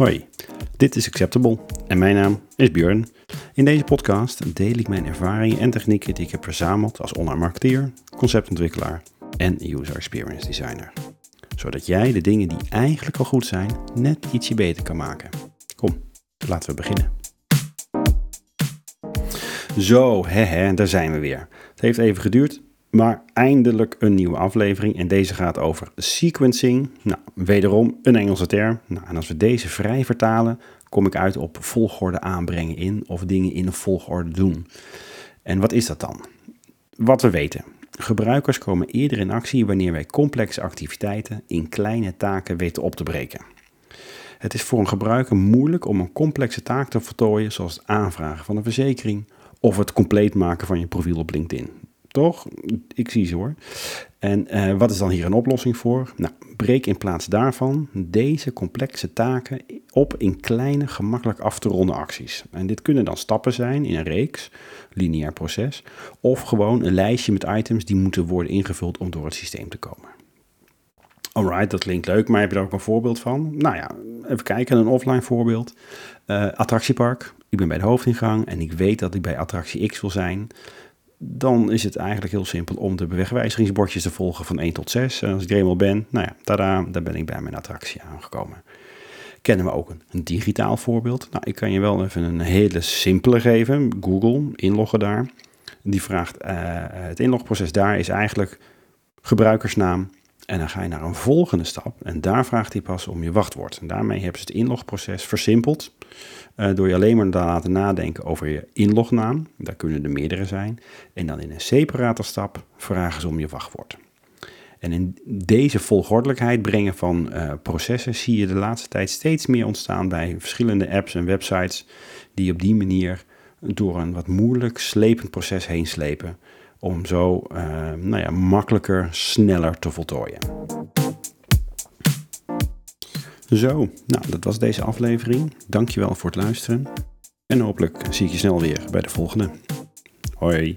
Hoi, dit is Acceptable en mijn naam is Björn. In deze podcast deel ik mijn ervaringen en technieken die ik heb verzameld als online marketeer, conceptontwikkelaar en user experience designer. Zodat jij de dingen die eigenlijk al goed zijn, net ietsje beter kan maken. Kom, laten we beginnen. Zo, hè, daar zijn we weer. Het heeft even geduurd, maar eindelijk een nieuwe aflevering en deze gaat over sequencing. Nou, wederom een Engelse term. Nou, en als we deze vrij vertalen, kom ik uit op volgorde aanbrengen in of dingen in een volgorde doen. En wat is dat dan? Wat we weten. Gebruikers komen eerder in actie wanneer wij complexe activiteiten in kleine taken weten op te breken. Het is voor een gebruiker moeilijk om een complexe taak te voltooien, zoals het aanvragen van een verzekering of het compleet maken van je profiel op LinkedIn. Toch? Ik zie ze hoor. En uh, wat is dan hier een oplossing voor? Nou, breek in plaats daarvan deze complexe taken op in kleine, gemakkelijk af te ronden acties. En dit kunnen dan stappen zijn in een reeks, lineair proces, of gewoon een lijstje met items die moeten worden ingevuld om door het systeem te komen. Alright, dat klinkt leuk, maar heb je daar ook een voorbeeld van? Nou ja, even kijken, een offline voorbeeld. Uh, attractiepark. Ik ben bij de hoofdingang en ik weet dat ik bij attractie X wil zijn dan is het eigenlijk heel simpel om de wegwijzigingsbordjes te volgen van 1 tot 6. En als ik er eenmaal ben, nou ja, dan ben ik bij mijn attractie aangekomen. Kennen we ook een, digitaal voorbeeld? Nou, ik kan je wel even een hele simpele geven. Google, inloggen daar. Die vraagt, uh, het inlogproces daar is eigenlijk gebruikersnaam, en dan ga je naar een volgende stap en daar vraagt hij pas om je wachtwoord. En daarmee hebben ze het inlogproces versimpeld uh, door je alleen maar te laten nadenken over je inlognaam. Daar kunnen er meerdere zijn. En dan in een separate stap vragen ze om je wachtwoord. En in deze volgordelijkheid brengen van uh, processen zie je de laatste tijd steeds meer ontstaan bij verschillende apps en websites die op die manier door een wat moeilijk slepend proces heen slepen om zo uh, nou ja, makkelijker, sneller te voltooien. Zo, nou dat was deze aflevering. Dankjewel voor het luisteren. En hopelijk zie ik je snel weer bij de volgende. Hoi.